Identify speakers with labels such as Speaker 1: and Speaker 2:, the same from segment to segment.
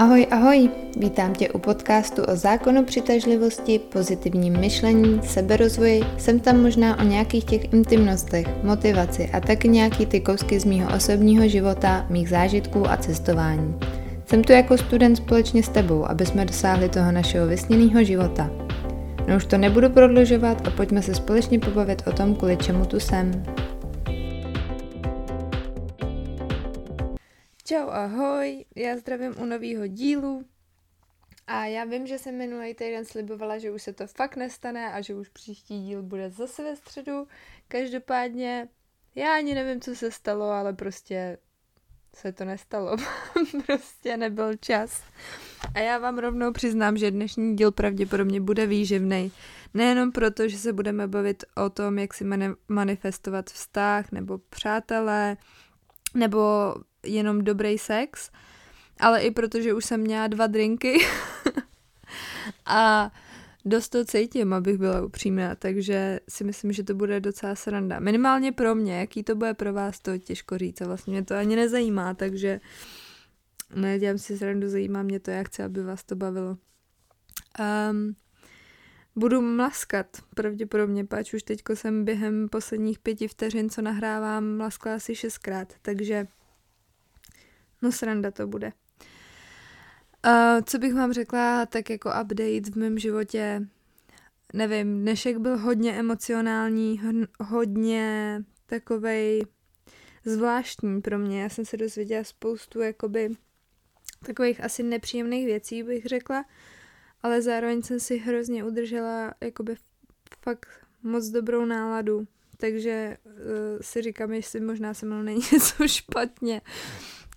Speaker 1: Ahoj, ahoj! Vítám tě u podcastu o zákonu přitažlivosti, pozitivním myšlení, seberozvoji, jsem tam možná o nějakých těch intimnostech, motivaci a taky nějaký ty kousky z mýho osobního života, mých zážitků a cestování. Jsem tu jako student společně s tebou, aby jsme dosáhli toho našeho vysněného života. No už to nebudu prodlužovat a pojďme se společně pobavit o tom, kvůli čemu tu jsem. Čau, ahoj, já zdravím u nového dílu a já vím, že jsem minulý týden slibovala, že už se to fakt nestane a že už příští díl bude zase ve středu. Každopádně já ani nevím, co se stalo, ale prostě se to nestalo. prostě nebyl čas. A já vám rovnou přiznám, že dnešní díl pravděpodobně bude výživný. Nejenom proto, že se budeme bavit o tom, jak si manifestovat vztah nebo přátelé, nebo jenom dobrý sex, ale i protože už jsem měla dva drinky a dost to cítím, abych byla upřímná, takže si myslím, že to bude docela sranda. Minimálně pro mě, jaký to bude pro vás, to těžko říct a vlastně mě to ani nezajímá, takže nedělám si srandu, zajímá mě to, já chci, aby vás to bavilo. Um, budu mlaskat, pravděpodobně, pač už teďko jsem během posledních pěti vteřin, co nahrávám, mlaskla asi šestkrát, takže No sranda to bude. Uh, co bych vám řekla, tak jako update v mém životě, nevím, dnešek byl hodně emocionální, hodně takovej zvláštní pro mě. Já jsem se dozvěděla spoustu jakoby takových asi nepříjemných věcí, bych řekla, ale zároveň jsem si hrozně udržela jakoby fakt moc dobrou náladu, takže uh, si říkám, jestli možná se mnou není něco špatně.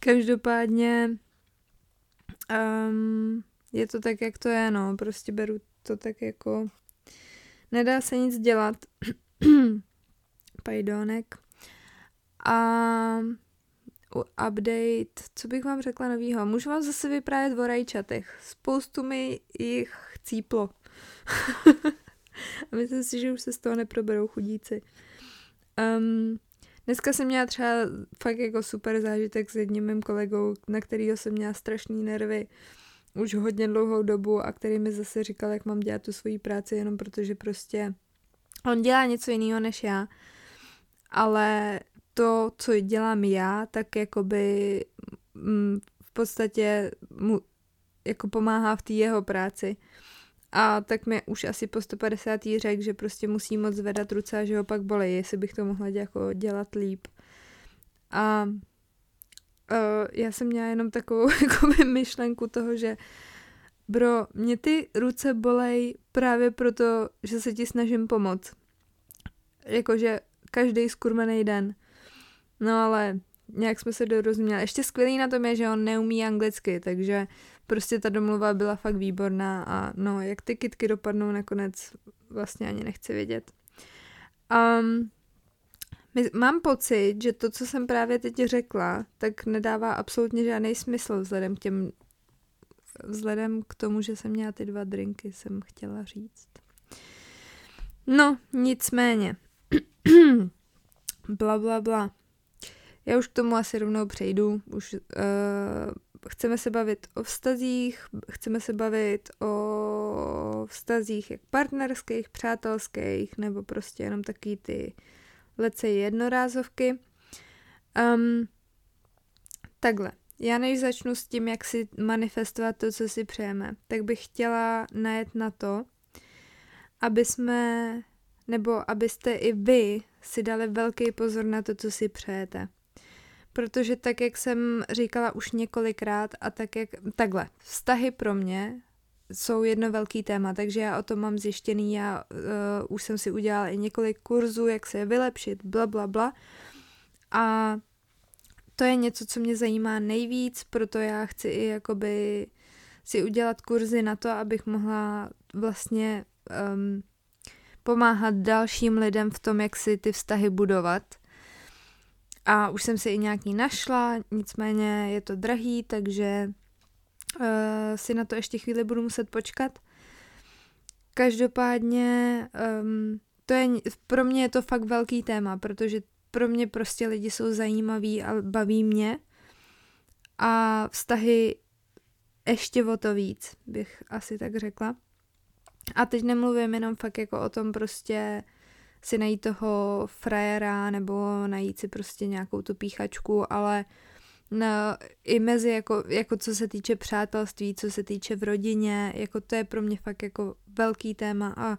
Speaker 1: Každopádně um, je to tak, jak to je, no. Prostě beru to tak jako... Nedá se nic dělat. Pajdonek. A update, co bych vám řekla novýho? Můžu vám zase vyprávět o rajčatech. Spoustu mi jich chcíplo. A myslím si, že už se z toho neproberou chudíci. Um, Dneska jsem měla třeba fakt jako super zážitek s jedním mým kolegou, na kterýho jsem měla strašný nervy už hodně dlouhou dobu a který mi zase říkal, jak mám dělat tu svoji práci jenom protože prostě on dělá něco jiného než já, ale to, co dělám já, tak jakoby mm, v podstatě mu jako pomáhá v té jeho práci. A tak mi už asi po 150. řekl, že prostě musí moc zvedat ruce a že ho pak bolí, jestli bych to mohla jako dělat líp. A uh, já jsem měla jenom takovou jako myšlenku toho, že bro, mě ty ruce bolej právě proto, že se ti snažím pomoct. Jakože každý skurmený den. No ale nějak jsme se dorozuměli. Ještě skvělý na tom je, že on neumí anglicky, takže prostě ta domluva byla fakt výborná a no, jak ty kitky dopadnou nakonec, vlastně ani nechci vědět. Um, mám pocit, že to, co jsem právě teď řekla, tak nedává absolutně žádný smysl vzhledem k těm vzhledem k tomu, že jsem měla ty dva drinky, jsem chtěla říct. No, nicméně. bla, bla, bla. Já už k tomu asi rovnou přejdu. Už uh, chceme se bavit o vztazích, chceme se bavit o vztazích jak partnerských, přátelských, nebo prostě jenom taky ty lece jednorázovky. Um, takhle. Já než začnu s tím, jak si manifestovat to, co si přejeme, tak bych chtěla najet na to, aby jsme, nebo abyste i vy si dali velký pozor na to, co si přejete protože tak, jak jsem říkala už několikrát a tak, jak, takhle, vztahy pro mě jsou jedno velký téma, takže já o tom mám zjištěný, já uh, už jsem si udělala i několik kurzů, jak se je vylepšit, bla, bla, bla. A to je něco, co mě zajímá nejvíc, proto já chci i jakoby si udělat kurzy na to, abych mohla vlastně um, pomáhat dalším lidem v tom, jak si ty vztahy budovat – a už jsem si i nějaký našla, nicméně je to drahý, takže uh, si na to ještě chvíli budu muset počkat. Každopádně um, to je, pro mě je to fakt velký téma, protože pro mě prostě lidi jsou zajímaví a baví mě a vztahy ještě o to víc, bych asi tak řekla. A teď nemluvím jenom fakt jako o tom prostě si najít toho frajera nebo najít si prostě nějakou tu píchačku, ale na, i mezi jako, jako co se týče přátelství, co se týče v rodině, jako to je pro mě fakt jako velký téma a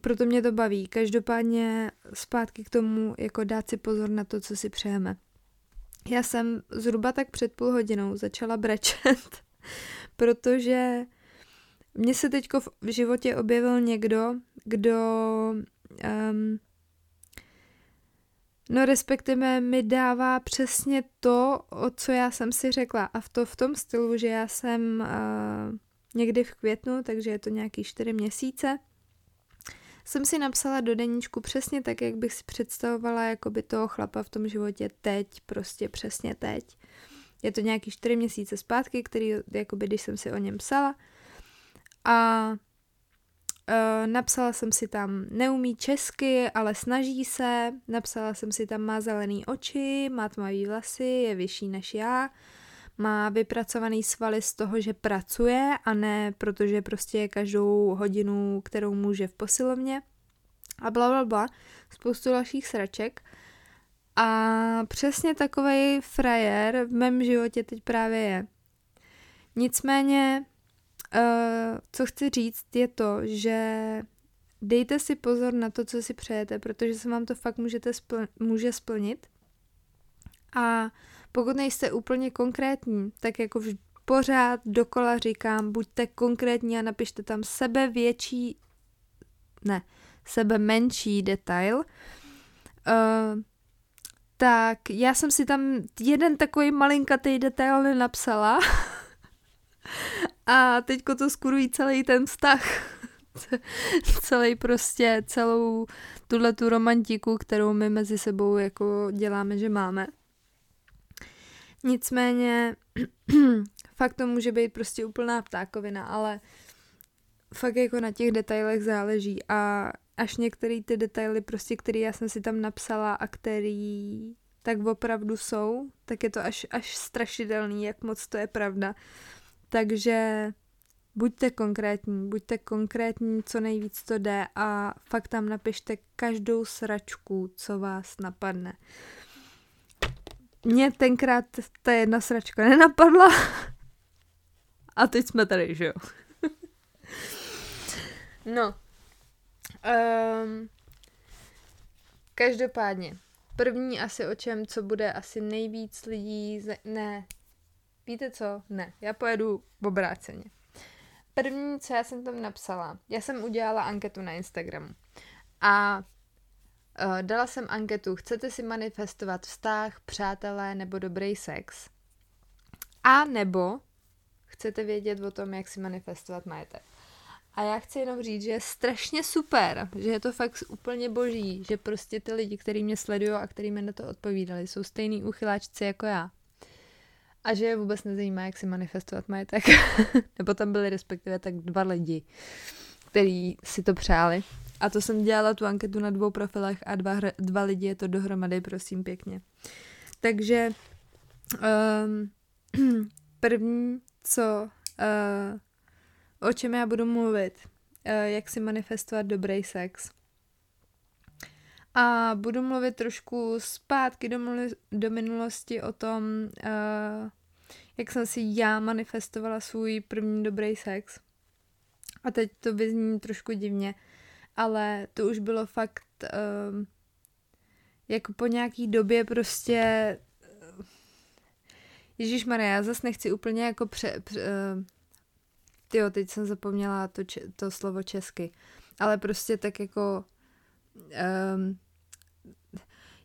Speaker 1: proto mě to baví. Každopádně zpátky k tomu, jako dát si pozor na to, co si přejeme. Já jsem zhruba tak před půl hodinou začala brečet, protože mně se teď v životě objevil někdo, kdo um, no respektive mi dává přesně to, o co já jsem si řekla a v to v tom stylu, že já jsem uh, někdy v květnu, takže je to nějaký čtyři měsíce, jsem si napsala do deníčku přesně tak, jak bych si představovala jakoby toho chlapa v tom životě teď, prostě přesně teď. Je to nějaký čtyři měsíce zpátky, který, jakoby když jsem si o něm psala. A Uh, napsala jsem si tam, neumí česky, ale snaží se. Napsala jsem si tam, má zelený oči, má tmavý vlasy, je vyšší než já. Má vypracovaný svaly z toho, že pracuje a ne protože prostě každou hodinu, kterou může v posilovně. A bla, bla, bla. Spoustu dalších sraček. A přesně takový frajer v mém životě teď právě je. Nicméně Uh, co chci říct je to, že dejte si pozor na to, co si přejete, protože se vám to fakt můžete spl- může splnit. A pokud nejste úplně konkrétní, tak jako vž- pořád dokola říkám, buďte konkrétní a napište tam sebe větší, ne, sebe menší detail. Uh, tak já jsem si tam jeden takový malinkatý detail nenapsala A teďko to skurují celý ten vztah. celý prostě, celou tuhle tu romantiku, kterou my mezi sebou jako děláme, že máme. Nicméně fakt to může být prostě úplná ptákovina, ale fakt jako na těch detailech záleží a až některé ty detaily prostě, které já jsem si tam napsala a který tak opravdu jsou, tak je to až, až strašidelný, jak moc to je pravda. Takže buďte konkrétní, buďte konkrétní, co nejvíc to jde a fakt tam napište každou sračku, co vás napadne. Mně tenkrát ta jedna sračka nenapadla a teď jsme tady, že jo? no. Um, každopádně, první asi o čem, co bude asi nejvíc lidí, ne, Víte co? Ne, já pojedu obráceně. První, co já jsem tam napsala, já jsem udělala anketu na Instagramu a uh, dala jsem anketu, chcete si manifestovat vztah, přátelé nebo dobrý sex? A nebo chcete vědět o tom, jak si manifestovat majetek. A já chci jenom říct, že je strašně super, že je to fakt úplně boží, že prostě ty lidi, kteří mě sledují a kteří mi na to odpovídali, jsou stejný uchyláčci jako já. A že je vůbec nezajímá, jak si manifestovat majetek. Nebo tam byli respektive tak dva lidi, kteří si to přáli. A to jsem dělala tu anketu na dvou profilech a dva, dva lidi je to dohromady, prosím pěkně. Takže um, první, co uh, o čem já budu mluvit, uh, jak si manifestovat dobrý sex. A budu mluvit trošku zpátky do, do minulosti o tom, uh, jak jsem si já manifestovala svůj první dobrý sex. A teď to vyzní trošku divně, ale to už bylo fakt uh, jako po nějaký době prostě uh, Ježíš Maria, já zase nechci úplně jako pře... pře uh, tyjo, teď jsem zapomněla to, če- to slovo česky. Ale prostě tak jako um,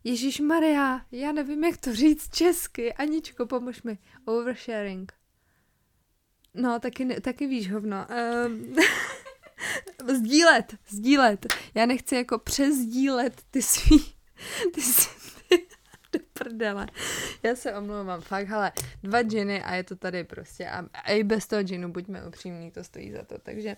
Speaker 1: Ježíš Maria, já nevím, jak to říct česky. Aničko, pomož mi. Oversharing. No, taky, ne, taky víš hovno. Um, sdílet, sdílet. Já nechci jako přezdílet ty svý, ty do prdele. Já se omlouvám, fakt, ale dva džiny a je to tady prostě. A, a i bez toho džinu, buďme upřímní, to stojí za to. Takže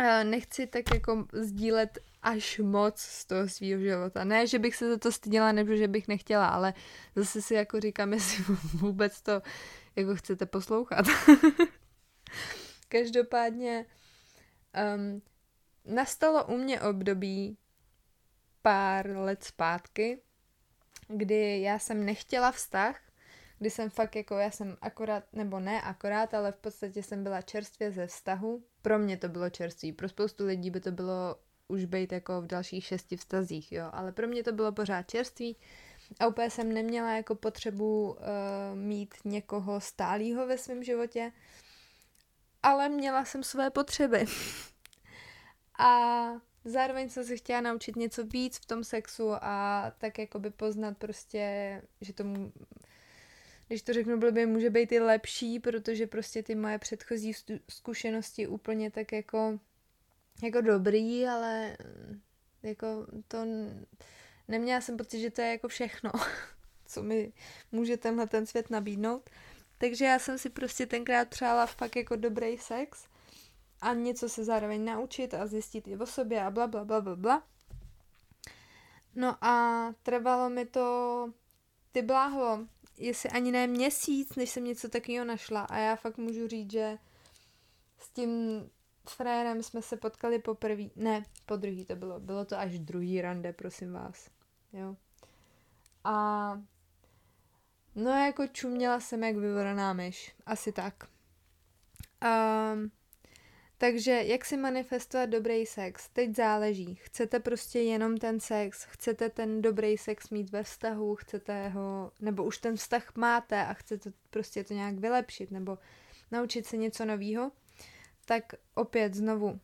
Speaker 1: uh, nechci tak jako sdílet až moc z toho svého života. Ne, že bych se za to styděla, nebo že bych nechtěla, ale zase si jako říkám, jestli vůbec to jako chcete poslouchat. Každopádně um, nastalo u mě období pár let zpátky, kdy já jsem nechtěla vztah, kdy jsem fakt jako, já jsem akorát, nebo ne akorát, ale v podstatě jsem byla čerstvě ze vztahu. Pro mě to bylo čerství, pro spoustu lidí by to bylo už být jako v dalších šesti vztazích, jo, ale pro mě to bylo pořád čerství a úplně jsem neměla jako potřebu uh, mít někoho stálého ve svém životě, ale měla jsem své potřeby. a zároveň jsem se chtěla naučit něco víc v tom sexu a tak jako by poznat prostě, že tomu když to řeknu blbě, může být i lepší, protože prostě ty moje předchozí zkušenosti úplně tak jako jako dobrý, ale jako to neměla jsem pocit, že to je jako všechno, co mi může tenhle ten svět nabídnout. Takže já jsem si prostě tenkrát přála fakt jako dobrý sex a něco se zároveň naučit a zjistit i o sobě a bla bla bla bla bla. No a trvalo mi to, ty bláho, jestli ani ne měsíc, než jsem něco takového našla a já fakt můžu říct, že s tím frérem jsme se potkali poprvé, ne, po druhý to bylo, bylo to až druhý rande, prosím vás, jo. A no jako čuměla jsem jak vyvoraná myš, asi tak. Um, takže jak si manifestovat dobrý sex? Teď záleží. Chcete prostě jenom ten sex, chcete ten dobrý sex mít ve vztahu, chcete ho, nebo už ten vztah máte a chcete prostě to nějak vylepšit, nebo naučit se něco nového, tak opět znovu,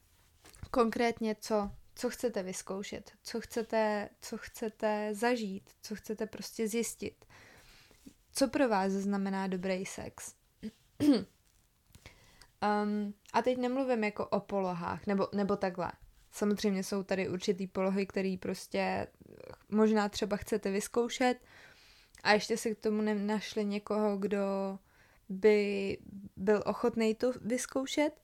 Speaker 1: konkrétně co, co chcete vyzkoušet, co chcete, co chcete zažít, co chcete prostě zjistit. Co pro vás znamená dobrý sex? Um, a teď nemluvím jako o polohách, nebo, nebo takhle. Samozřejmě jsou tady určitý polohy, které prostě možná třeba chcete vyzkoušet a ještě si k tomu nenašli někoho, kdo by byl ochotný to vyzkoušet.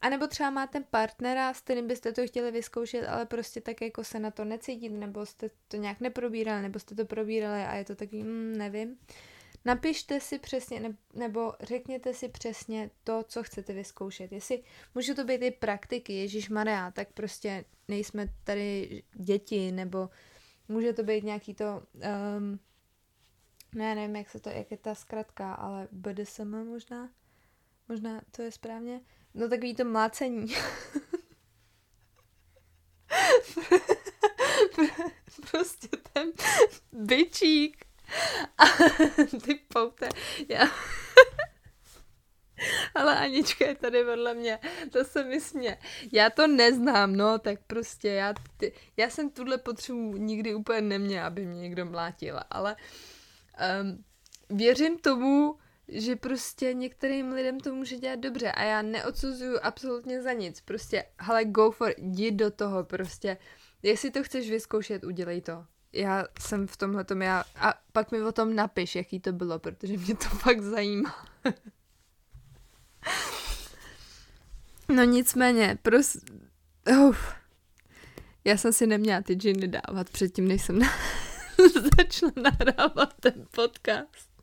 Speaker 1: A nebo třeba máte partnera, s kterým byste to chtěli vyzkoušet, ale prostě tak jako se na to necítit, nebo jste to nějak neprobírali, nebo jste to probírali a je to taky, mm, nevím. Napište si přesně, ne, nebo řekněte si přesně to, co chcete vyzkoušet. Jestli může to být i praktiky, Ježíš Maria, tak prostě nejsme tady děti, nebo může to být nějaký to, um, ne, nevím, jak se to, jak je ta zkratka, ale BDSM možná, možná to je správně, no takový to mlácení. prostě ten byčík a ty poute, já... Ale Anička je tady vedle mě, to se mi smě. Já to neznám, no, tak prostě já, ty, já jsem tuhle potřebu nikdy úplně neměla, aby mě někdo mlátil, ale um, věřím tomu, že prostě některým lidem to může dělat dobře a já neodsuzuju absolutně za nic. Prostě, hele, go for, jdi do toho, prostě. Jestli to chceš vyzkoušet, udělej to já jsem v tomhle tom já a pak mi o tom napiš, jaký to bylo, protože mě to fakt zajímá. no nicméně, pros... Uf. Já jsem si neměla ty džiny dávat předtím, než jsem na... začala nahrávat ten podcast.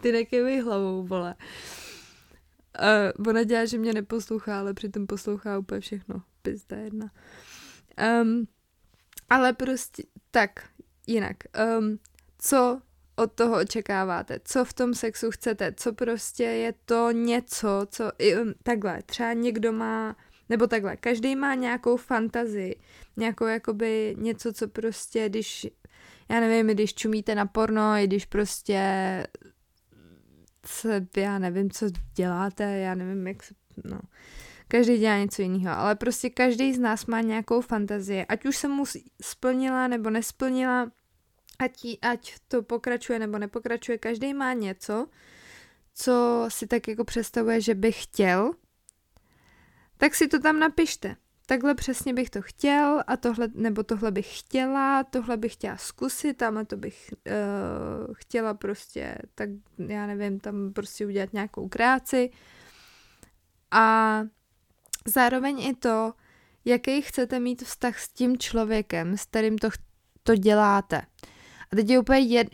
Speaker 1: Ty nekejvej hlavou, vole. Uh, ona dělá, že mě neposlouchá, ale přitom poslouchá úplně všechno. Pizda jedna. Um, ale prostě, tak, jinak. Um, co od toho očekáváte? Co v tom sexu chcete? Co prostě je to něco, co... Takhle, třeba někdo má... Nebo takhle, každý má nějakou fantazii, nějakou jakoby něco, co prostě, když, já nevím, když čumíte na porno, i když prostě já nevím, co děláte, já nevím, jak se, no, Každý dělá něco jiného, ale prostě každý z nás má nějakou fantazii. Ať už se mu splnila nebo nesplnila, ať, ať to pokračuje nebo nepokračuje, každý má něco, co si tak jako představuje, že by chtěl, tak si to tam napište. Takhle přesně bych to chtěl a tohle, nebo tohle bych chtěla, tohle bych chtěla zkusit, tam to bych uh, chtěla prostě, tak já nevím, tam prostě udělat nějakou kreaci. A Zároveň i to, jaký chcete mít vztah s tím člověkem, s kterým to, to děláte. A teď je úplně, jed,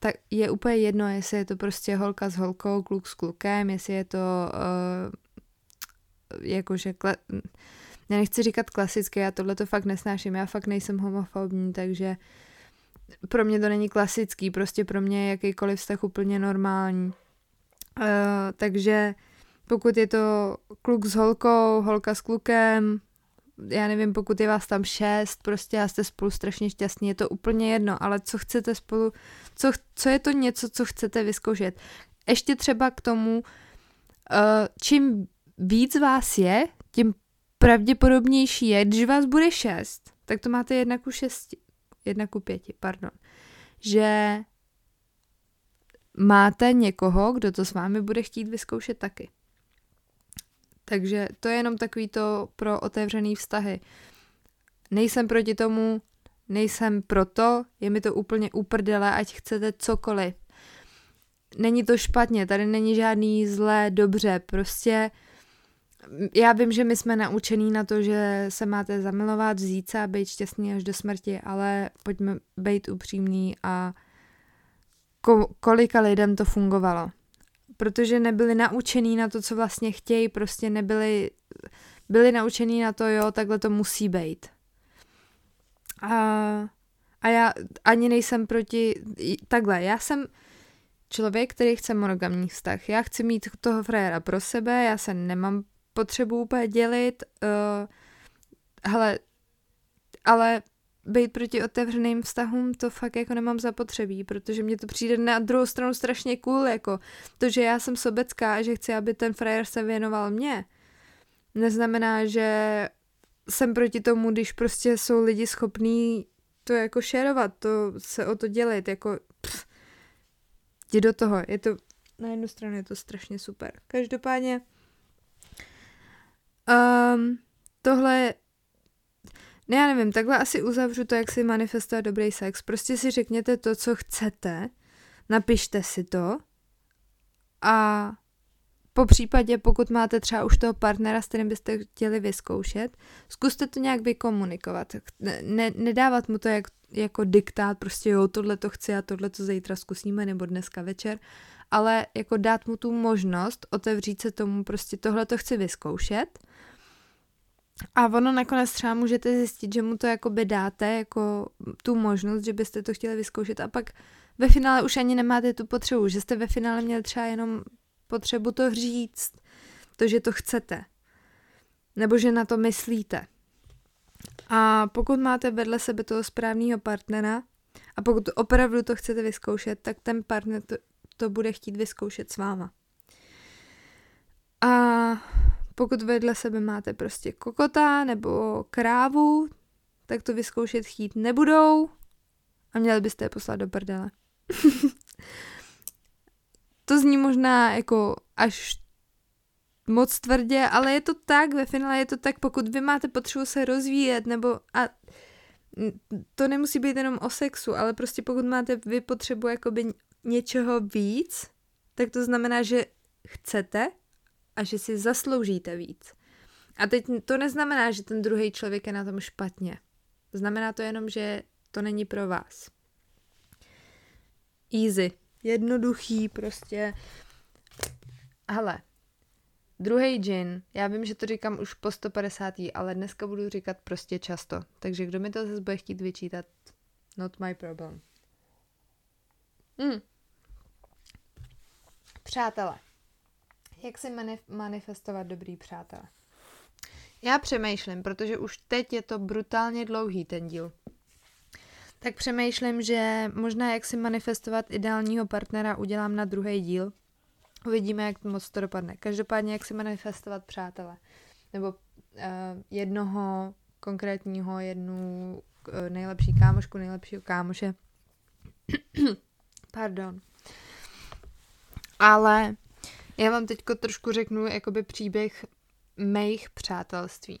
Speaker 1: tak je úplně jedno, jestli je to prostě holka s holkou, kluk s klukem, jestli je to uh, jakože, kla- já nechci říkat klasické, já tohle to fakt nesnáším, já fakt nejsem homofobní, takže pro mě to není klasický, prostě pro mě je jakýkoliv vztah úplně normální. Uh, takže pokud je to kluk s holkou, holka s klukem, já nevím, pokud je vás tam šest, prostě a jste spolu strašně šťastní, je to úplně jedno, ale co chcete spolu, co, co je to něco, co chcete vyzkoušet. Ještě třeba k tomu, uh, čím víc vás je, tím pravděpodobnější je, když vás bude šest, tak to máte jedna ku šesti, jedna ku pěti, pardon, že máte někoho, kdo to s vámi bude chtít vyzkoušet taky. Takže to je jenom takový to pro otevřený vztahy. Nejsem proti tomu, nejsem proto, je mi to úplně uprdele, ať chcete cokoliv. Není to špatně, tady není žádný zlé, dobře, prostě já vím, že my jsme naučení na to, že se máte zamilovat, vzít se a být šťastný až do smrti, ale pojďme být upřímní a ko- kolika lidem to fungovalo protože nebyli naučený na to, co vlastně chtějí, prostě nebyli, byli naučený na to, jo, takhle to musí být. A, a já ani nejsem proti, takhle, já jsem člověk, který chce monogamní vztah. Já chci mít toho frajera pro sebe, já se nemám potřebu úplně dělit, uh, hele, ale být proti otevřeným vztahům, to fakt jako nemám zapotřebí, protože mě to přijde na druhou stranu strašně cool, jako to, že já jsem sobecká a že chci, aby ten frajer se věnoval mně, neznamená, že jsem proti tomu, když prostě jsou lidi schopní to jako šerovat, to se o to dělit, jako pff, jdi do toho, je to, na jednu stranu je to strašně super. Každopádně um, tohle ne, já nevím, takhle asi uzavřu to, jak si manifestovat dobrý sex. Prostě si řekněte to, co chcete, napište si to a po případě, pokud máte třeba už toho partnera, s kterým byste chtěli vyzkoušet, zkuste to nějak vykomunikovat. Ne, nedávat mu to jak, jako diktát, prostě jo, tohle to chci a tohle to zítra zkusíme, nebo dneska večer, ale jako dát mu tu možnost otevřít se tomu, prostě tohle to chci vyzkoušet a ono nakonec třeba můžete zjistit, že mu to jakoby dáte jako tu možnost, že byste to chtěli vyzkoušet a pak ve finále už ani nemáte tu potřebu, že jste ve finále měli třeba jenom potřebu to říct, to, že to chcete, nebo že na to myslíte. A pokud máte vedle sebe toho správného partnera a pokud opravdu to chcete vyzkoušet, tak ten partner to, to bude chtít vyzkoušet s váma. A pokud vedle sebe máte prostě kokota nebo krávu, tak to vyzkoušet chtít nebudou a měli byste je poslat do prdele. to zní možná jako až moc tvrdě, ale je to tak, ve finále je to tak, pokud vy máte potřebu se rozvíjet, nebo a to nemusí být jenom o sexu, ale prostě pokud máte vy potřebu jakoby něčeho víc, tak to znamená, že chcete a že si zasloužíte víc. A teď to neznamená, že ten druhý člověk je na tom špatně. Znamená to jenom, že to není pro vás. Easy. Jednoduchý prostě. Hele, druhý gin, já vím, že to říkám už po 150. ale dneska budu říkat prostě často. Takže kdo mi to zase bude chtít vyčítat, not my problem. Hmm. Přátelé, jak si manif- manifestovat dobrý přátelé? Já přemýšlím, protože už teď je to brutálně dlouhý ten díl. Tak přemýšlím, že možná jak si manifestovat ideálního partnera udělám na druhý díl. Uvidíme, jak moc to dopadne. Každopádně, jak si manifestovat přátele. Nebo uh, jednoho konkrétního, jednu uh, nejlepší kámošku, nejlepšího kámoše. Pardon. Ale já vám teď trošku řeknu jakoby příběh mých přátelství.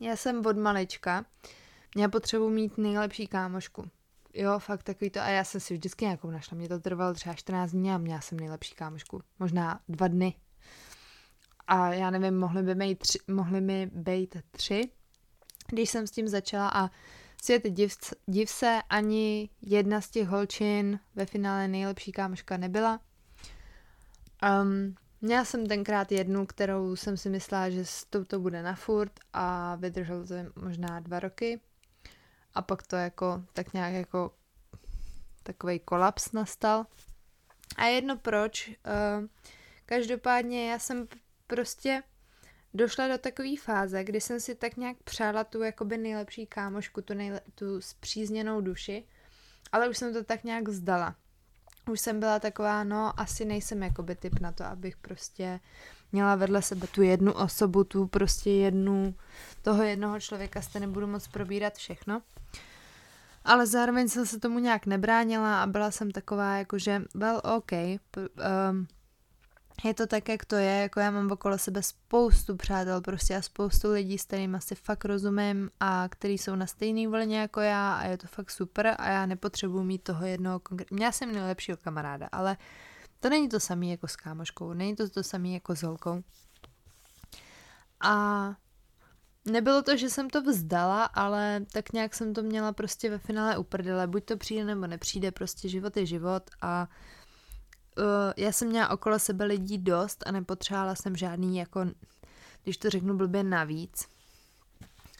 Speaker 1: Já jsem od malička měla potřebu mít nejlepší kámošku. Jo, fakt takový to. A já jsem si vždycky nějakou našla. Mě to trvalo třeba 14 dní a měla jsem nejlepší kámošku. Možná dva dny. A já nevím, mohly by, mít tři, mohly mi být tři, když jsem s tím začala a Světe div, div se, ani jedna z těch holčin ve finále nejlepší kámoška nebyla. Um, měla jsem tenkrát jednu, kterou jsem si myslela, že s touto bude na furt a vydrželo to možná dva roky. A pak to jako tak nějak jako takový kolaps nastal. A jedno proč. Uh, každopádně já jsem prostě došla do takové fáze, kdy jsem si tak nějak přála tu jakoby nejlepší kámošku, tu, nejle- tu zpřízněnou duši, ale už jsem to tak nějak vzdala. Už jsem byla taková, no asi nejsem jakoby typ na to, abych prostě měla vedle sebe tu jednu osobu, tu prostě jednu, toho jednoho člověka jste nebudu moc probírat všechno. Ale zároveň jsem se tomu nějak nebránila a byla jsem taková, jakože, well, OK, um, je to tak, jak to je, jako já mám okolo sebe spoustu přátel prostě a spoustu lidí, s kterými si fakt rozumím a který jsou na stejné vlně jako já a je to fakt super a já nepotřebuji mít toho jednoho konkrétního, měla jsem nejlepšího kamaráda, ale to není to samé jako s kámoškou, není to to samé jako s holkou. A nebylo to, že jsem to vzdala, ale tak nějak jsem to měla prostě ve finále uprdele, buď to přijde nebo nepřijde, prostě život je život a uh, já jsem měla okolo sebe lidí dost a nepotřebovala jsem žádný jako, když to řeknu blbě, navíc.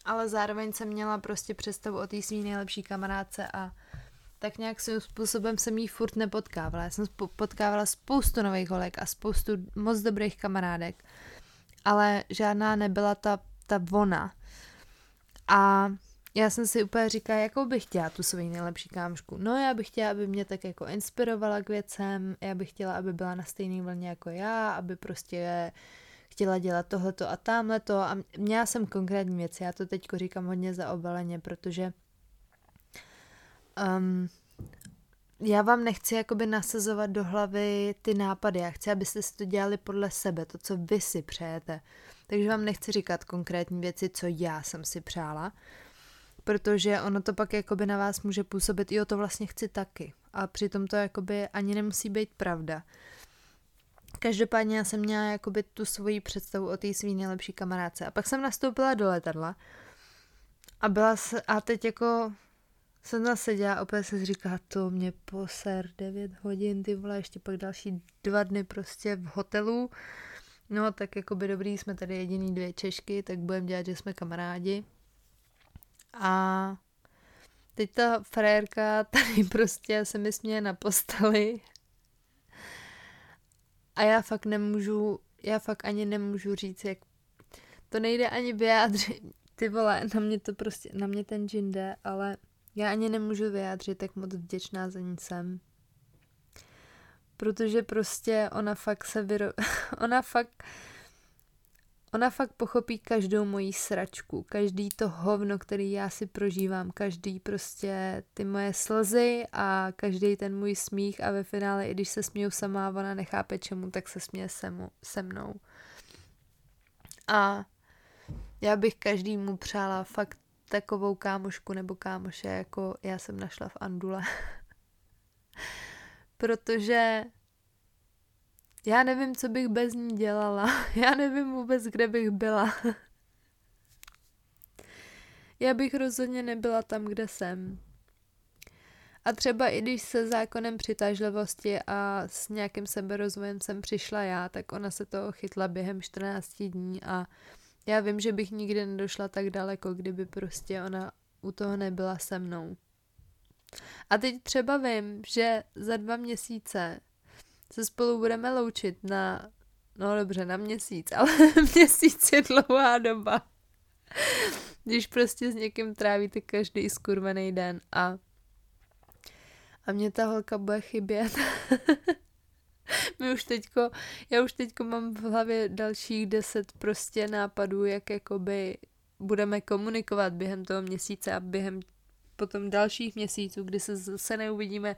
Speaker 1: Ale zároveň jsem měla prostě představu o té svý nejlepší kamarádce a tak nějak svým způsobem jsem jí furt nepotkávala. Já jsem potkávala spoustu nových holek a spoustu moc dobrých kamarádek, ale žádná nebyla ta, ta vona. A já jsem si úplně říkala, jakou bych chtěla tu svoji nejlepší kámošku. No já bych chtěla, aby mě tak jako inspirovala k věcem, já bych chtěla, aby byla na stejné vlně jako já, aby prostě chtěla dělat tohleto a tamhleto a měla jsem konkrétní věci, já to teď říkám hodně zaobaleně, protože um, já vám nechci jakoby nasazovat do hlavy ty nápady, já chci, abyste si to dělali podle sebe, to, co vy si přejete. Takže vám nechci říkat konkrétní věci, co já jsem si přála, protože ono to pak jakoby na vás může působit, jo, to vlastně chci taky. A přitom to jakoby ani nemusí být pravda. Každopádně já jsem měla jakoby tu svoji představu o té svý nejlepší kamarádce. A pak jsem nastoupila do letadla a byla se, a teď jako jsem tam seděla a opět se říká, to mě poser 9 hodin, ty vole, ještě pak další dva dny prostě v hotelu. No tak jako by dobrý, jsme tady jediný dvě Češky, tak budeme dělat, že jsme kamarádi. A teď ta frérka tady prostě se mi směje na posteli a já fakt nemůžu, já fakt ani nemůžu říct, jak to nejde ani vyjádřit. Ty vole, na mě to prostě, na mě ten džin jde, ale já ani nemůžu vyjádřit, jak moc vděčná za ní jsem. Protože prostě ona fakt se vyro... ona fakt Ona fakt pochopí každou moji sračku, každý to hovno, který já si prožívám, každý prostě ty moje slzy a každý ten můj smích a ve finále, i když se směju sama, ona nechápe čemu, tak se směje se, mu, se mnou. A já bych každému přála fakt takovou kámošku nebo kámoše, jako já jsem našla v Andule. Protože já nevím, co bych bez ní dělala. Já nevím vůbec, kde bych byla. Já bych rozhodně nebyla tam, kde jsem. A třeba i když se zákonem přitažlivosti a s nějakým seberozvojem jsem přišla já, tak ona se toho chytla během 14 dní a já vím, že bych nikdy nedošla tak daleko, kdyby prostě ona u toho nebyla se mnou. A teď třeba vím, že za dva měsíce se spolu budeme loučit na, no dobře, na měsíc, ale měsíc je dlouhá doba. Když prostě s někým trávíte každý skurvený den a a mě ta holka bude chybět. My už teďko, já už teďko mám v hlavě dalších deset prostě nápadů, jak jakoby budeme komunikovat během toho měsíce a během potom dalších měsíců, kdy se zase neuvidíme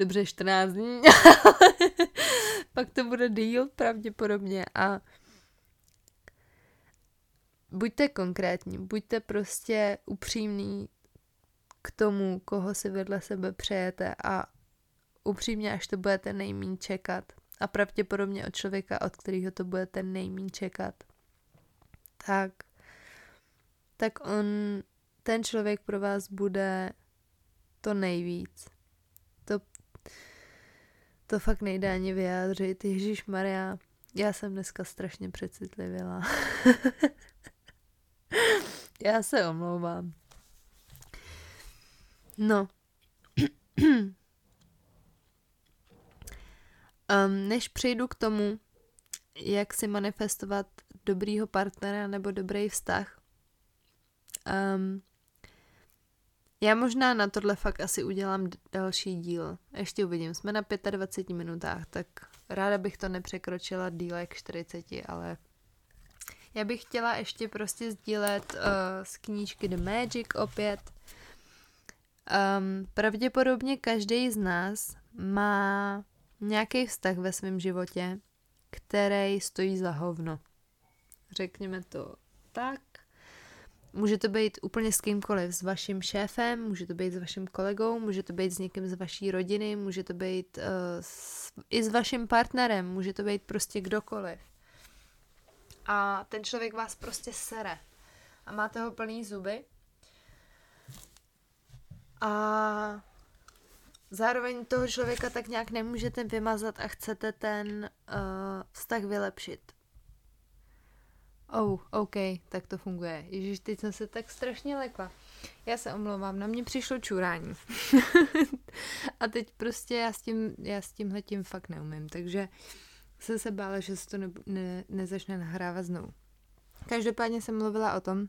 Speaker 1: dobře 14 dní, pak to bude díl pravděpodobně a buďte konkrétní, buďte prostě upřímný k tomu, koho si vedle sebe přejete a upřímně, až to budete nejmín čekat. A pravděpodobně od člověka, od kterého to budete nejmín čekat, tak, tak on ten člověk pro vás bude to nejvíc. To, fakt nejde ani vyjádřit. Ježíš Maria, já jsem dneska strašně přecitlivěla. já se omlouvám. No. um, než přejdu k tomu, jak si manifestovat dobrýho partnera nebo dobrý vztah, um, já možná na tohle fakt asi udělám další díl. Ještě uvidím, jsme na 25 minutách, tak ráda bych to nepřekročila díl jak 40, ale já bych chtěla ještě prostě sdílet uh, z knížky The Magic opět. Um, pravděpodobně každý z nás má nějaký vztah ve svém životě, který stojí za hovno. Řekněme to tak. Může to být úplně s kýmkoliv, s vaším šéfem, může to být s vaším kolegou, může to být s někým z vaší rodiny, může to být uh, s, i s vaším partnerem, může to být prostě kdokoliv. A ten člověk vás prostě sere. A máte ho plný zuby. A zároveň toho člověka tak nějak nemůžete vymazat a chcete ten uh, vztah vylepšit. Oh, OK, tak to funguje. Ježíš, teď jsem se tak strašně lekla. Já se omlouvám, na mě přišlo čurání. a teď prostě já s tím, já s tímhle tím fakt neumím, takže jsem se bála, že se to ne, ne, nezačne nahrávat znovu. Každopádně jsem mluvila o tom,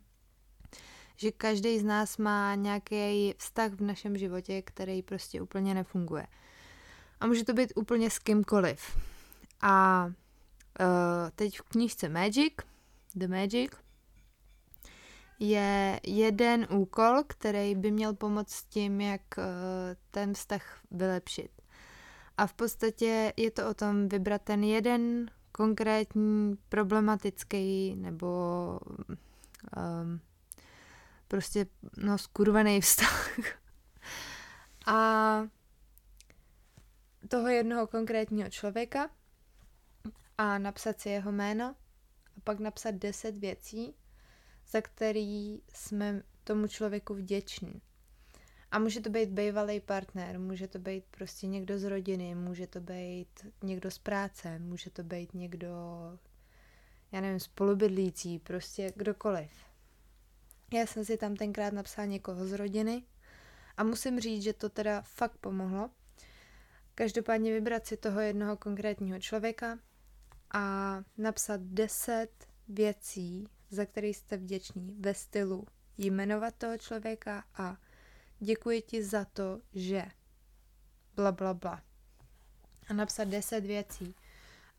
Speaker 1: že každý z nás má nějaký vztah v našem životě, který prostě úplně nefunguje. A může to být úplně s kýmkoliv. A uh, teď v knížce Magic, The Magic, je jeden úkol, který by měl pomoct tím, jak uh, ten vztah vylepšit. A v podstatě je to o tom vybrat ten jeden konkrétní problematický nebo um, prostě no skurvený vztah. a toho jednoho konkrétního člověka a napsat si jeho jméno pak napsat deset věcí, za který jsme tomu člověku vděční. A může to být bývalý partner, může to být prostě někdo z rodiny, může to být někdo z práce, může to být někdo, já nevím, spolubydlící, prostě kdokoliv. Já jsem si tam tenkrát napsala někoho z rodiny a musím říct, že to teda fakt pomohlo. Každopádně vybrat si toho jednoho konkrétního člověka a napsat deset věcí, za které jste vděční ve stylu jmenovat toho člověka a děkuji ti za to, že bla bla bla. A napsat deset věcí.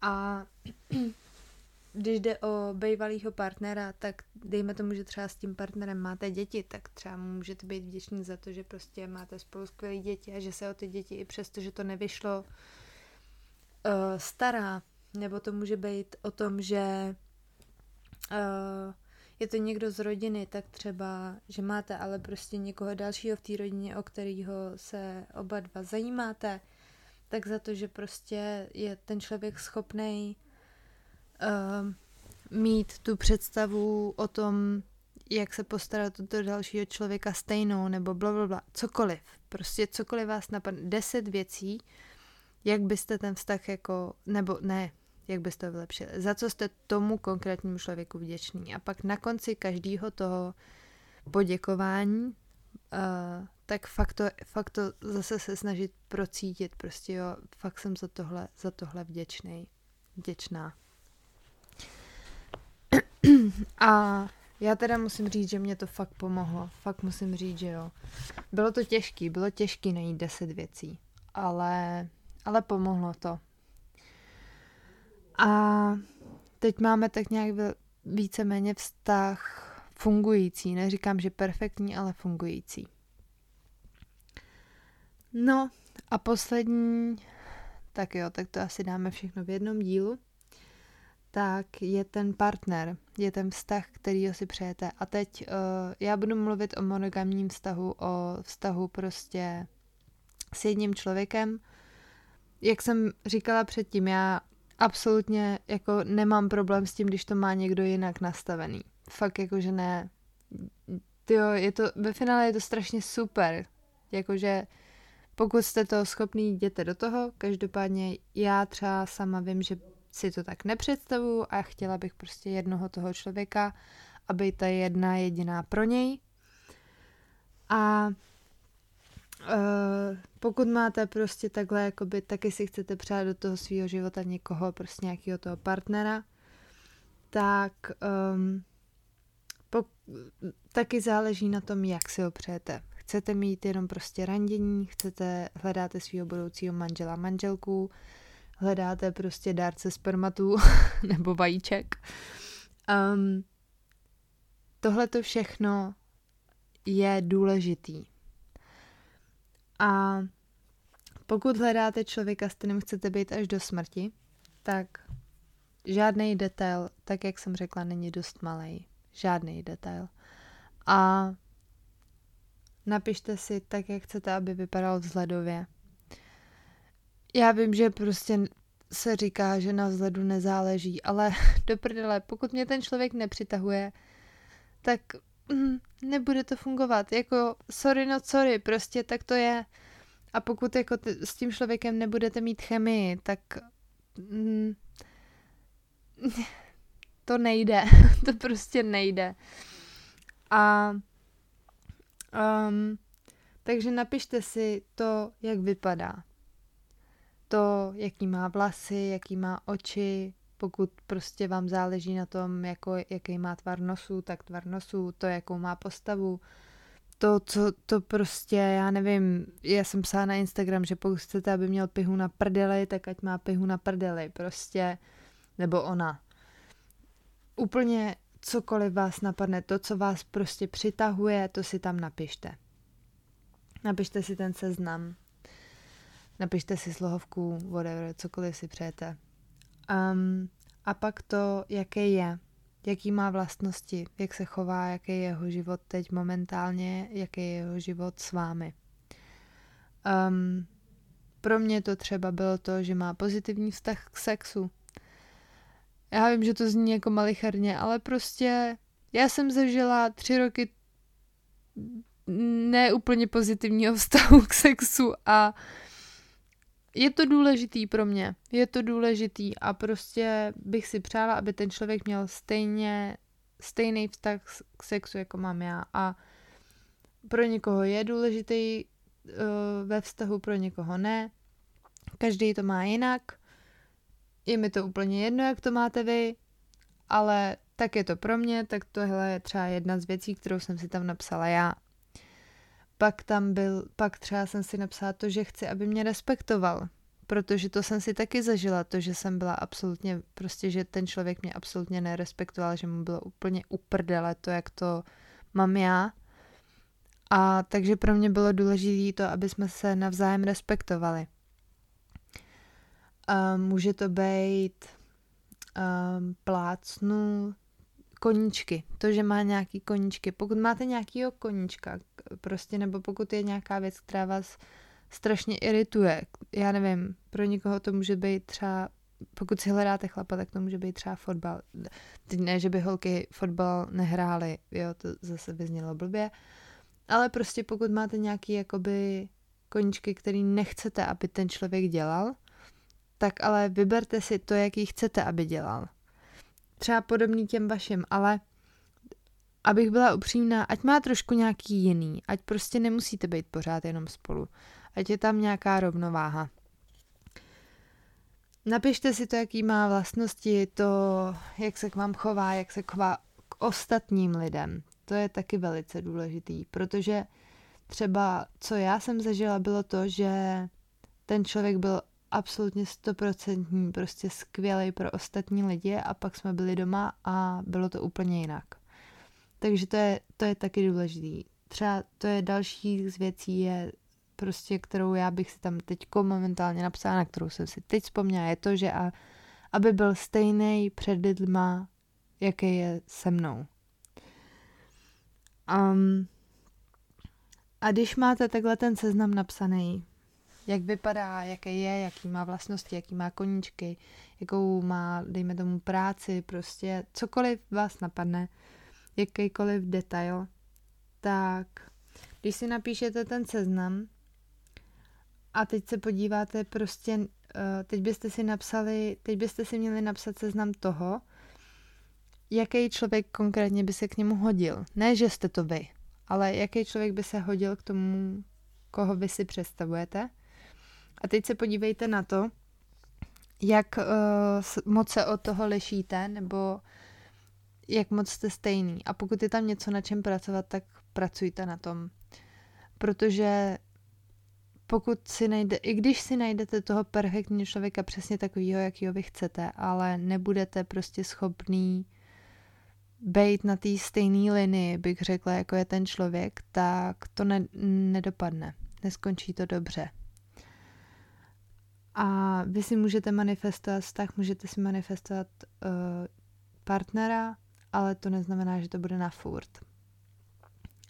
Speaker 1: A když jde o bývalého partnera, tak dejme tomu, že třeba s tím partnerem máte děti, tak třeba můžete být vděční za to, že prostě máte spolu skvělé děti a že se o ty děti i přesto, že to nevyšlo, uh, stará. Nebo to může být o tom, že uh, je to někdo z rodiny, tak třeba, že máte ale prostě někoho dalšího v té rodině, o kterého se oba dva zajímáte, tak za to, že prostě je ten člověk schopný uh, mít tu představu o tom, jak se postarat o toho dalšího člověka stejnou, nebo bla, bla, bla, cokoliv. Prostě cokoliv vás napadne. Deset věcí, jak byste ten vztah jako, nebo ne, jak byste to vylepšili. Za co jste tomu konkrétnímu člověku vděční. A pak na konci každého toho poděkování, uh, tak fakt to, fakt to zase se snažit procítit. Prostě jo, fakt jsem za tohle, za tohle vděčný. Vděčná. A já teda musím říct, že mě to fakt pomohlo. Fakt musím říct, že jo. Bylo to těžký, bylo těžký najít deset věcí, ale, ale pomohlo to. A teď máme tak nějak víceméně vztah fungující. Neříkám, že perfektní, ale fungující. No a poslední, tak jo, tak to asi dáme všechno v jednom dílu tak je ten partner, je ten vztah, který si přejete. A teď uh, já budu mluvit o monogamním vztahu, o vztahu prostě s jedním člověkem. Jak jsem říkala předtím, já absolutně jako nemám problém s tím, když to má někdo jinak nastavený. Fakt jako, že ne, tyjo, je to, ve finále je to strašně super. Jakože pokud jste to schopný, jděte do toho. Každopádně já třeba sama vím, že si to tak nepředstavuju a chtěla bych prostě jednoho toho člověka, aby ta jedna jediná pro něj. A uh, pokud máte prostě takhle, jakoby taky si chcete přát do toho svého života někoho, prostě nějakého toho partnera, tak um, pok- taky záleží na tom, jak si ho přejete. Chcete mít jenom prostě randění, chcete, hledáte svého budoucího manžela, manželku, hledáte prostě dárce spermatu nebo vajíček. Um, Tohle to všechno je důležitý. A pokud hledáte člověka, s kterým chcete být až do smrti, tak žádný detail, tak jak jsem řekla, není dost malý. Žádný detail. A napište si tak, jak chcete, aby vypadal vzhledově. Já vím, že prostě se říká, že na vzhledu nezáleží, ale do prdele, pokud mě ten člověk nepřitahuje, tak mm, nebude to fungovat. Jako sorry no sorry, prostě tak to je. A pokud jako t- s tím člověkem nebudete mít chemii, tak mm, to nejde. to prostě nejde. A um, takže napište si to, jak vypadá. To, jaký má vlasy, jaký má oči, pokud prostě vám záleží na tom, jako, jaký má tvar nosu, tak tvar nosu, to, jakou má postavu, to, co, to prostě, já nevím, já jsem psala na Instagram, že pokud chcete, aby měl pihu na prdeli, tak ať má pihu na prdeli, prostě, nebo ona. Úplně cokoliv vás napadne, to, co vás prostě přitahuje, to si tam napište. Napište si ten seznam. Napište si slohovku, whatever, cokoliv si přejete. Um, a pak to, jaký je, jaký má vlastnosti, jak se chová, jaký je jeho život teď momentálně, jaký je jeho život s vámi. Um, pro mě to třeba bylo to, že má pozitivní vztah k sexu. Já vím, že to zní jako malicharně, ale prostě já jsem zažila tři roky neúplně pozitivního vztahu k sexu a je to důležitý pro mě, je to důležitý a prostě bych si přála, aby ten člověk měl stejně, stejný vztah k sexu, jako mám já a pro někoho je důležitý uh, ve vztahu, pro někoho ne. Každý to má jinak. Je mi to úplně jedno, jak to máte vy, ale tak je to pro mě, tak tohle je třeba jedna z věcí, kterou jsem si tam napsala já. Pak tam byl, pak třeba jsem si napsala to, že chci, aby mě respektoval. Protože to jsem si taky zažila, to, že jsem byla absolutně, prostě, že ten člověk mě absolutně nerespektoval, že mu bylo úplně uprdele to, jak to mám já. A takže pro mě bylo důležité to, aby jsme se navzájem respektovali. A může to být um, plácnu koníčky. To, že má nějaký koníčky. Pokud máte nějakýho koníčka, prostě, nebo pokud je nějaká věc, která vás strašně irituje, já nevím, pro někoho to může být třeba, pokud si hledáte chlapa, tak to může být třeba fotbal. Teď ne, že by holky fotbal nehrály, jo, to zase vyznělo blbě, ale prostě pokud máte nějaký jakoby koníčky, který nechcete, aby ten člověk dělal, tak ale vyberte si to, jaký chcete, aby dělal. Třeba podobný těm vašim, ale abych byla upřímná, ať má trošku nějaký jiný, ať prostě nemusíte být pořád jenom spolu, ať je tam nějaká rovnováha. Napište si to, jaký má vlastnosti, to, jak se k vám chová, jak se chová k ostatním lidem. To je taky velice důležitý, protože třeba, co já jsem zažila, bylo to, že ten člověk byl absolutně stoprocentní, prostě skvělý pro ostatní lidi a pak jsme byli doma a bylo to úplně jinak. Takže to je, to je taky důležitý. Třeba to je další z věcí, je prostě, kterou já bych si tam teď momentálně napsala, na kterou jsem si teď vzpomněla, je to, že a, aby byl stejný před lidma, jaký je se mnou. Um, a když máte takhle ten seznam napsaný, jak vypadá, jaký je, jaký má vlastnosti, jaký má koníčky, jakou má, dejme tomu, práci, prostě cokoliv vás napadne, jakýkoliv detail, tak když si napíšete ten seznam a teď se podíváte prostě, uh, teď byste si napsali, teď byste si měli napsat seznam toho, jaký člověk konkrétně by se k němu hodil. Ne, že jste to vy, ale jaký člověk by se hodil k tomu, koho vy si představujete. A teď se podívejte na to, jak uh, moc se od toho lišíte, nebo jak moc jste stejný. A pokud je tam něco na čem pracovat, tak pracujte na tom. Protože pokud si najde, i když si najdete toho perfektního člověka přesně takového, jakýho vy chcete, ale nebudete prostě schopný být na té stejné linii, bych řekla, jako je ten člověk, tak to ne, nedopadne. Neskončí to dobře. A vy si můžete manifestovat vztah, můžete si manifestovat uh, partnera, ale to neznamená, že to bude na furt.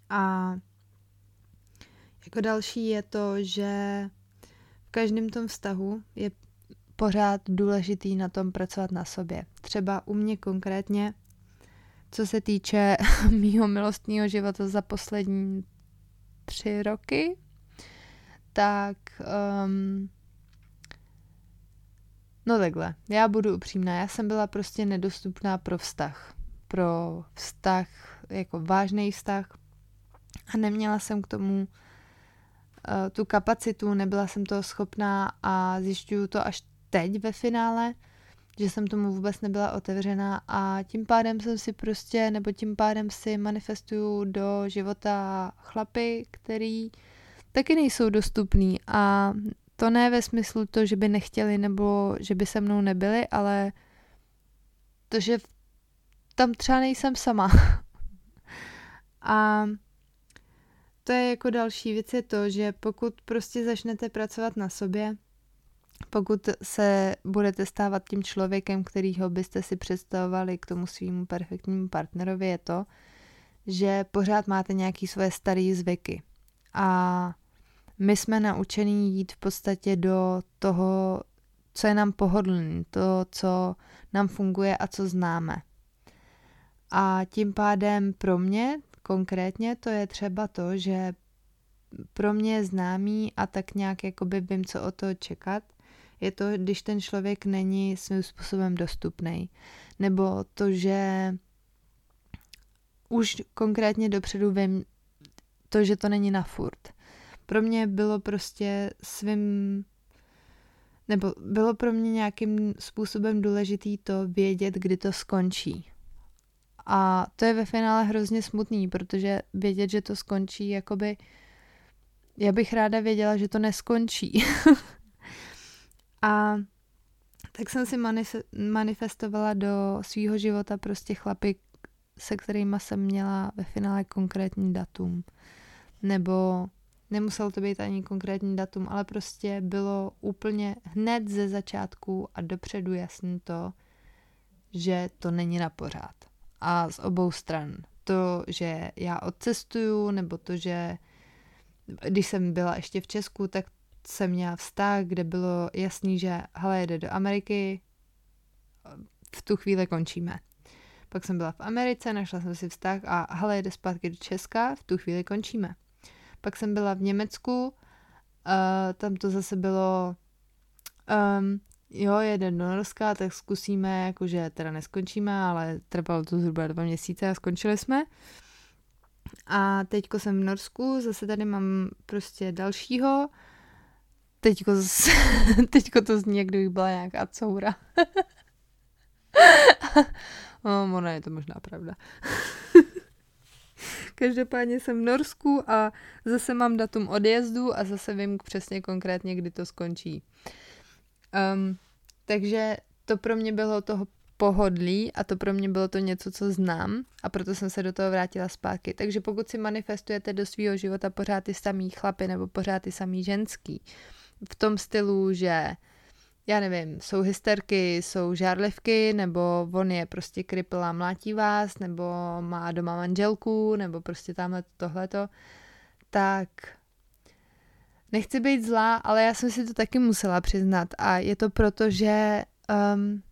Speaker 1: A jako další je to, že v každém tom vztahu je pořád důležitý na tom pracovat na sobě. Třeba u mě konkrétně, co se týče mýho milostního života za poslední tři roky, tak um, no takhle, já budu upřímná, já jsem byla prostě nedostupná pro vztah. Pro vztah, jako vážný vztah. A neměla jsem k tomu uh, tu kapacitu, nebyla jsem toho schopná a zjišťuju to až teď ve finále, že jsem tomu vůbec nebyla otevřená. A tím pádem jsem si prostě, nebo tím pádem si manifestuju do života chlapy, který taky nejsou dostupný. A to ne ve smyslu to, že by nechtěli nebo že by se mnou nebyli, ale to, že tam třeba nejsem sama. a to je jako další věc je to, že pokud prostě začnete pracovat na sobě, pokud se budete stávat tím člověkem, kterýho byste si představovali k tomu svýmu perfektnímu partnerovi, je to, že pořád máte nějaký svoje staré zvyky. A my jsme naučení jít v podstatě do toho, co je nám pohodlný, to, co nám funguje a co známe. A tím pádem pro mě konkrétně to je třeba to, že pro mě je známý a tak nějak jakoby vím, co o to čekat, je to, když ten člověk není svým způsobem dostupný. Nebo to, že už konkrétně dopředu vím to, že to není na furt. Pro mě bylo prostě svým nebo bylo pro mě nějakým způsobem důležitý to vědět, kdy to skončí. A to je ve finále hrozně smutný, protože vědět, že to skončí, jakoby já bych ráda věděla, že to neskončí. a tak jsem si manifestovala do svého života prostě chlapy, se kterými jsem měla ve finále konkrétní datum. Nebo nemuselo to být ani konkrétní datum, ale prostě bylo úplně hned ze začátku a dopředu jasný to, že to není na pořád. A z obou stran. To, že já odcestuju, nebo to, že když jsem byla ještě v Česku, tak jsem měla vztah, kde bylo jasný, že hele, jede do Ameriky, v tu chvíli končíme. Pak jsem byla v Americe, našla jsem si vztah a hele, jede zpátky do Česka, v tu chvíli končíme. Pak jsem byla v Německu, uh, tam to zase bylo, um, jo, jede do Norska, tak zkusíme, jakože teda neskončíme, ale trvalo to zhruba dva měsíce a skončili jsme. A teďko jsem v Norsku, zase tady mám prostě dalšího. Teďko, z, teďko to zní, jak kdybych byla nějaká coura. no, ona je to možná pravda. Každopádně jsem v Norsku a zase mám datum odjezdu a zase vím přesně konkrétně, kdy to skončí. Um, takže to pro mě bylo toho pohodlí a to pro mě bylo to něco, co znám a proto jsem se do toho vrátila zpátky. Takže pokud si manifestujete do svého života pořád ty samý chlapy nebo pořád ty samý ženský, v tom stylu, že já nevím, jsou hysterky, jsou žárlivky, nebo on je prostě kripl a mlátí vás, nebo má doma manželku, nebo prostě tamhle tohleto, tak nechci být zlá, ale já jsem si to taky musela přiznat a je to proto, že um,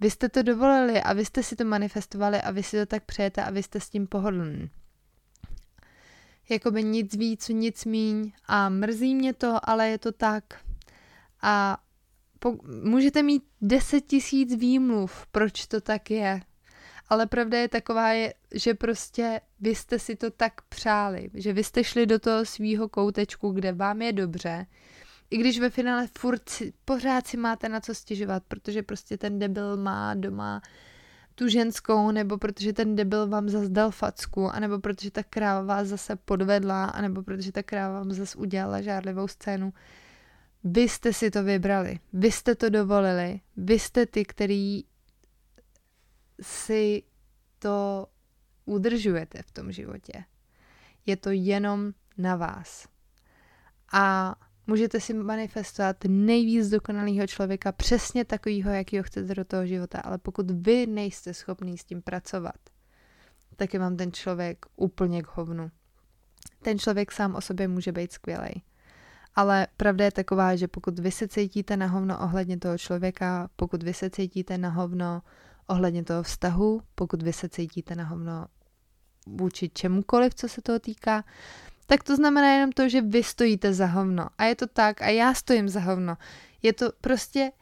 Speaker 1: vy jste to dovolili a vy jste si to manifestovali a vy si to tak přejete a vy jste s tím pohodlní. jakoby nic víc, nic míň a mrzí mě to, ale je to tak. A můžete mít 10 tisíc výmluv, proč to tak je. Ale pravda je taková, je, že prostě vy jste si to tak přáli, že vy jste šli do toho svýho koutečku, kde vám je dobře, i když ve finále furt si, pořád si máte na co stěžovat, protože prostě ten debil má doma tu ženskou, nebo protože ten debil vám zase dal facku, anebo protože ta kráva vás zase podvedla, anebo protože ta kráva vám zase udělala žárlivou scénu. Vy jste si to vybrali, vy jste to dovolili, vy jste ty, který si to udržujete v tom životě. Je to jenom na vás. A můžete si manifestovat nejvíc dokonalého člověka, přesně takového, jakýho chcete do toho života, ale pokud vy nejste schopný s tím pracovat, tak je vám ten člověk úplně k hovnu. Ten člověk sám o sobě může být skvělý. Ale pravda je taková, že pokud vy se cítíte na hovno ohledně toho člověka, pokud vy se cítíte na hovno ohledně toho vztahu, pokud vy se cítíte na hovno vůči čemukoliv, co se toho týká, tak to znamená jenom to, že vy stojíte za hovno. A je to tak a já stojím za hovno. Je to prostě,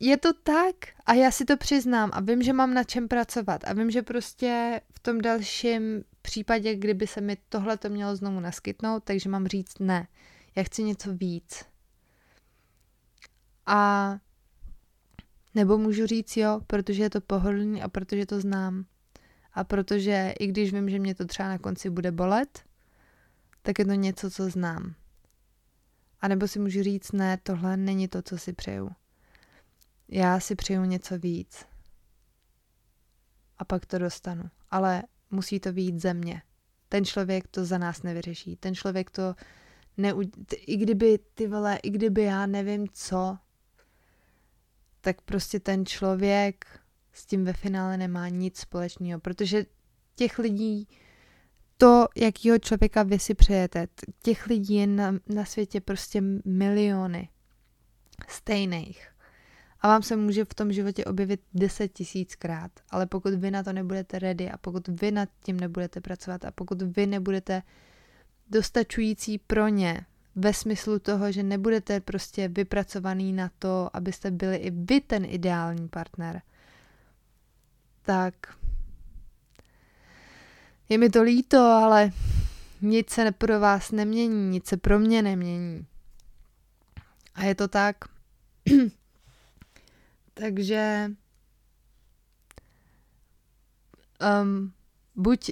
Speaker 1: je to tak a já si to přiznám a vím, že mám na čem pracovat a vím, že prostě v tom dalším případě, kdyby se mi tohle to mělo znovu naskytnout, takže mám říct ne. Já chci něco víc. A nebo můžu říct jo, protože je to pohodlný a protože to znám. A protože i když vím, že mě to třeba na konci bude bolet, tak je to něco, co znám. A nebo si můžu říct, ne, tohle není to, co si přeju. Já si přeju něco víc. A pak to dostanu. Ale musí to být ze mě. Ten člověk to za nás nevyřeší. Ten člověk to neu... I kdyby, ty vole, i kdyby já nevím co, tak prostě ten člověk s tím ve finále nemá nic společného, protože těch lidí, to, jakýho člověka vy si přejete, těch lidí je na, na světě prostě miliony stejných. A vám se může v tom životě objevit deset tisíckrát, ale pokud vy na to nebudete ready a pokud vy nad tím nebudete pracovat a pokud vy nebudete dostačující pro ně, ve smyslu toho, že nebudete prostě vypracovaný na to, abyste byli i vy ten ideální partner, tak je mi to líto, ale nic se pro vás nemění, nic se pro mě nemění. A je to tak. Takže um, buď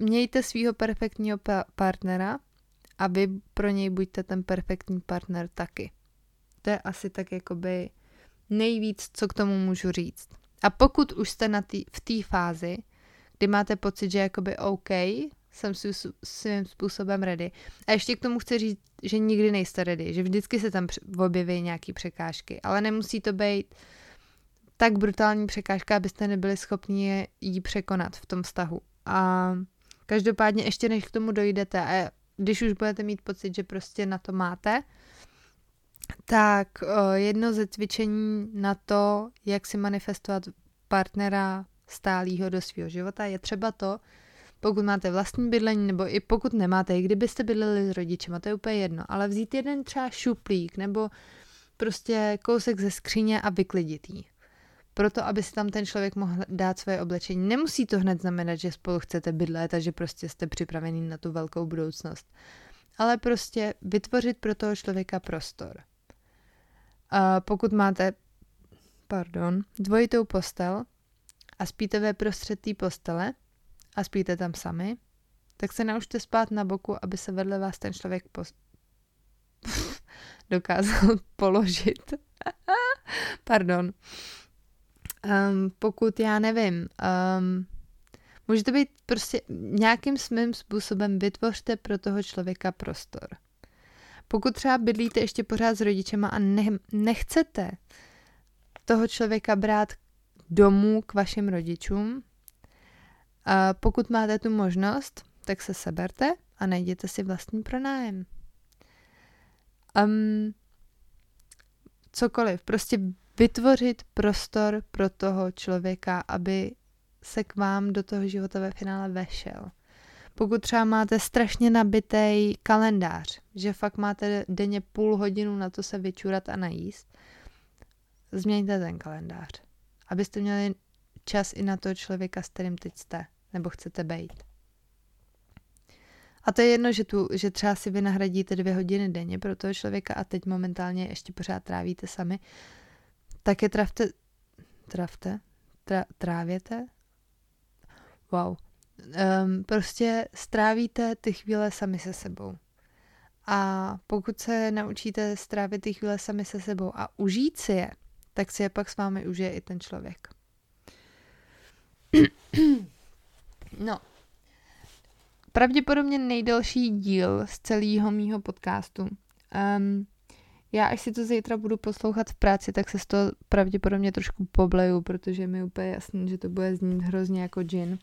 Speaker 1: mějte svého perfektního pa- partnera, a vy pro něj buďte ten perfektní partner taky. To je asi tak jakoby nejvíc, co k tomu můžu říct. A pokud už jste na tý, v té fázi, kdy máte pocit, že jakoby OK, jsem svým způsobem ready. A ještě k tomu chci říct, že nikdy nejste ready, že vždycky se tam objeví nějaké překážky, ale nemusí to být tak brutální překážka, abyste nebyli schopni ji překonat v tom vztahu. A každopádně ještě než k tomu dojdete a když už budete mít pocit, že prostě na to máte, tak jedno ze cvičení na to, jak si manifestovat partnera stálýho do svého života, je třeba to, pokud máte vlastní bydlení, nebo i pokud nemáte, i kdybyste bydleli s rodičema, to je úplně jedno, ale vzít jeden třeba šuplík nebo prostě kousek ze skříně a vyklidit ji proto, aby si tam ten člověk mohl dát svoje oblečení. Nemusí to hned znamenat, že spolu chcete bydlet a že prostě jste připravený na tu velkou budoucnost. Ale prostě vytvořit pro toho člověka prostor. A pokud máte, pardon, dvojitou postel a spíte ve prostřed té postele a spíte tam sami, tak se naučte spát na boku, aby se vedle vás ten člověk pos- dokázal položit. Pardon. Um, pokud já nevím, um, může to být prostě nějakým svým způsobem vytvořte pro toho člověka prostor. Pokud třeba bydlíte ještě pořád s rodičema a ne, nechcete toho člověka brát domů k vašim rodičům, a pokud máte tu možnost, tak se seberte a najděte si vlastní pronájem. Um, cokoliv, prostě vytvořit prostor pro toho člověka, aby se k vám do toho života ve finále vešel. Pokud třeba máte strašně nabitý kalendář, že fakt máte denně půl hodinu na to se vyčurat a najíst, změňte ten kalendář, abyste měli čas i na toho člověka, s kterým teď jste, nebo chcete být. A to je jedno, že, tu, že třeba si vy nahradíte dvě hodiny denně pro toho člověka a teď momentálně ještě pořád trávíte sami, tak je travte, travte, tra, trávěte, wow, um, prostě strávíte ty chvíle sami se sebou. A pokud se naučíte strávit ty chvíle sami se sebou a užít si je, tak si je pak s vámi užije i ten člověk. no. Pravděpodobně nejdelší díl z celého mýho podcastu. Um, já až si to zítra budu poslouchat v práci, tak se z toho pravděpodobně trošku pobleju, protože mi úplně jasný, že to bude znít hrozně jako gin.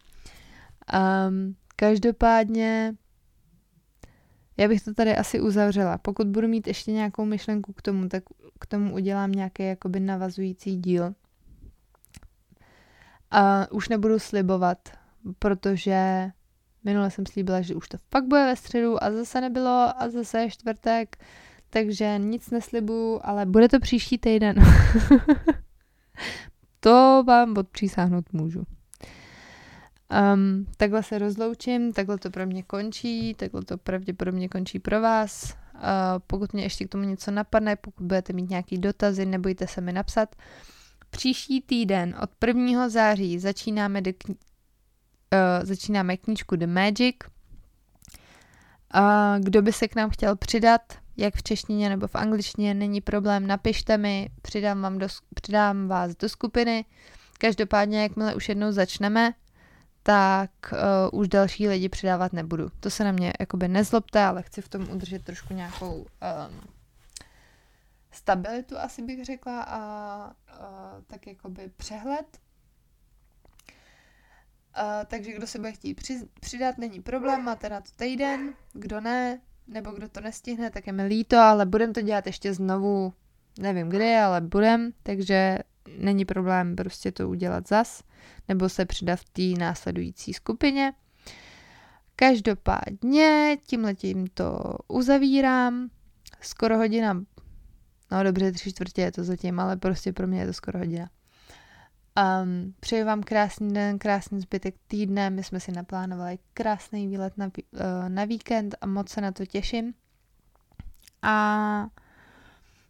Speaker 1: Um, každopádně já bych to tady asi uzavřela. Pokud budu mít ještě nějakou myšlenku k tomu, tak k tomu udělám nějaký jakoby navazující díl. A už nebudu slibovat, protože minule jsem slíbila, že už to fakt bude ve středu a zase nebylo a zase je čtvrtek, takže nic neslibuju, ale bude to příští týden. to vám odpřísáhnout můžu. Um, takhle se rozloučím, takhle to pro mě končí, takhle to pravděpodobně končí pro vás. Uh, pokud mě ještě k tomu něco napadne, pokud budete mít nějaký dotazy, nebojte se mi napsat. Příští týden od 1. září začínáme, de kni- uh, začínáme knížku The Magic. Uh, kdo by se k nám chtěl přidat, jak v češtině nebo v angličtině, není problém, napište mi, přidám, vám do, přidám vás do skupiny. Každopádně, jakmile už jednou začneme, tak uh, už další lidi přidávat nebudu. To se na mě jakoby nezlobte, ale chci v tom udržet trošku nějakou um, stabilitu, asi bych řekla, a uh, tak jakoby přehled. Uh, takže kdo se bude chtít při, přidat, není problém, máte na to týden, kdo ne, nebo kdo to nestihne, tak je mi líto, ale budem to dělat ještě znovu, nevím kdy, ale budem, takže není problém prostě to udělat zas, nebo se přidat v té následující skupině. Každopádně tímhletím to uzavírám. Skoro hodina, no dobře, tři čtvrtě je to zatím, ale prostě pro mě je to skoro hodina. Um, přeji vám krásný den, krásný zbytek týdne. My jsme si naplánovali krásný výlet na, uh, na víkend a moc se na to těším. A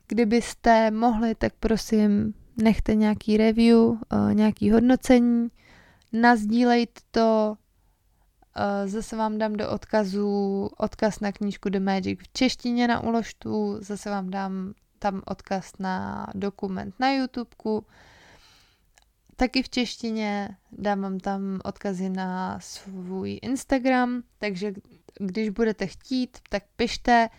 Speaker 1: kdybyste mohli, tak prosím nechte nějaký review, uh, nějaký hodnocení, nazdílejte to, uh, zase vám dám do odkazu odkaz na knížku The Magic v češtině na uložtu, zase vám dám tam odkaz na dokument na YouTubeku, taky v češtině, dám vám tam odkazy na svůj Instagram, takže když budete chtít, tak pište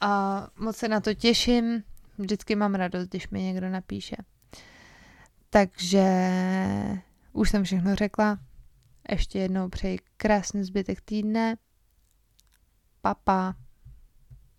Speaker 1: a moc se na to těším. Vždycky mám radost, když mi někdo napíše. Takže už jsem všechno řekla. Ještě jednou přeji krásný zbytek týdne. Papa. Pa.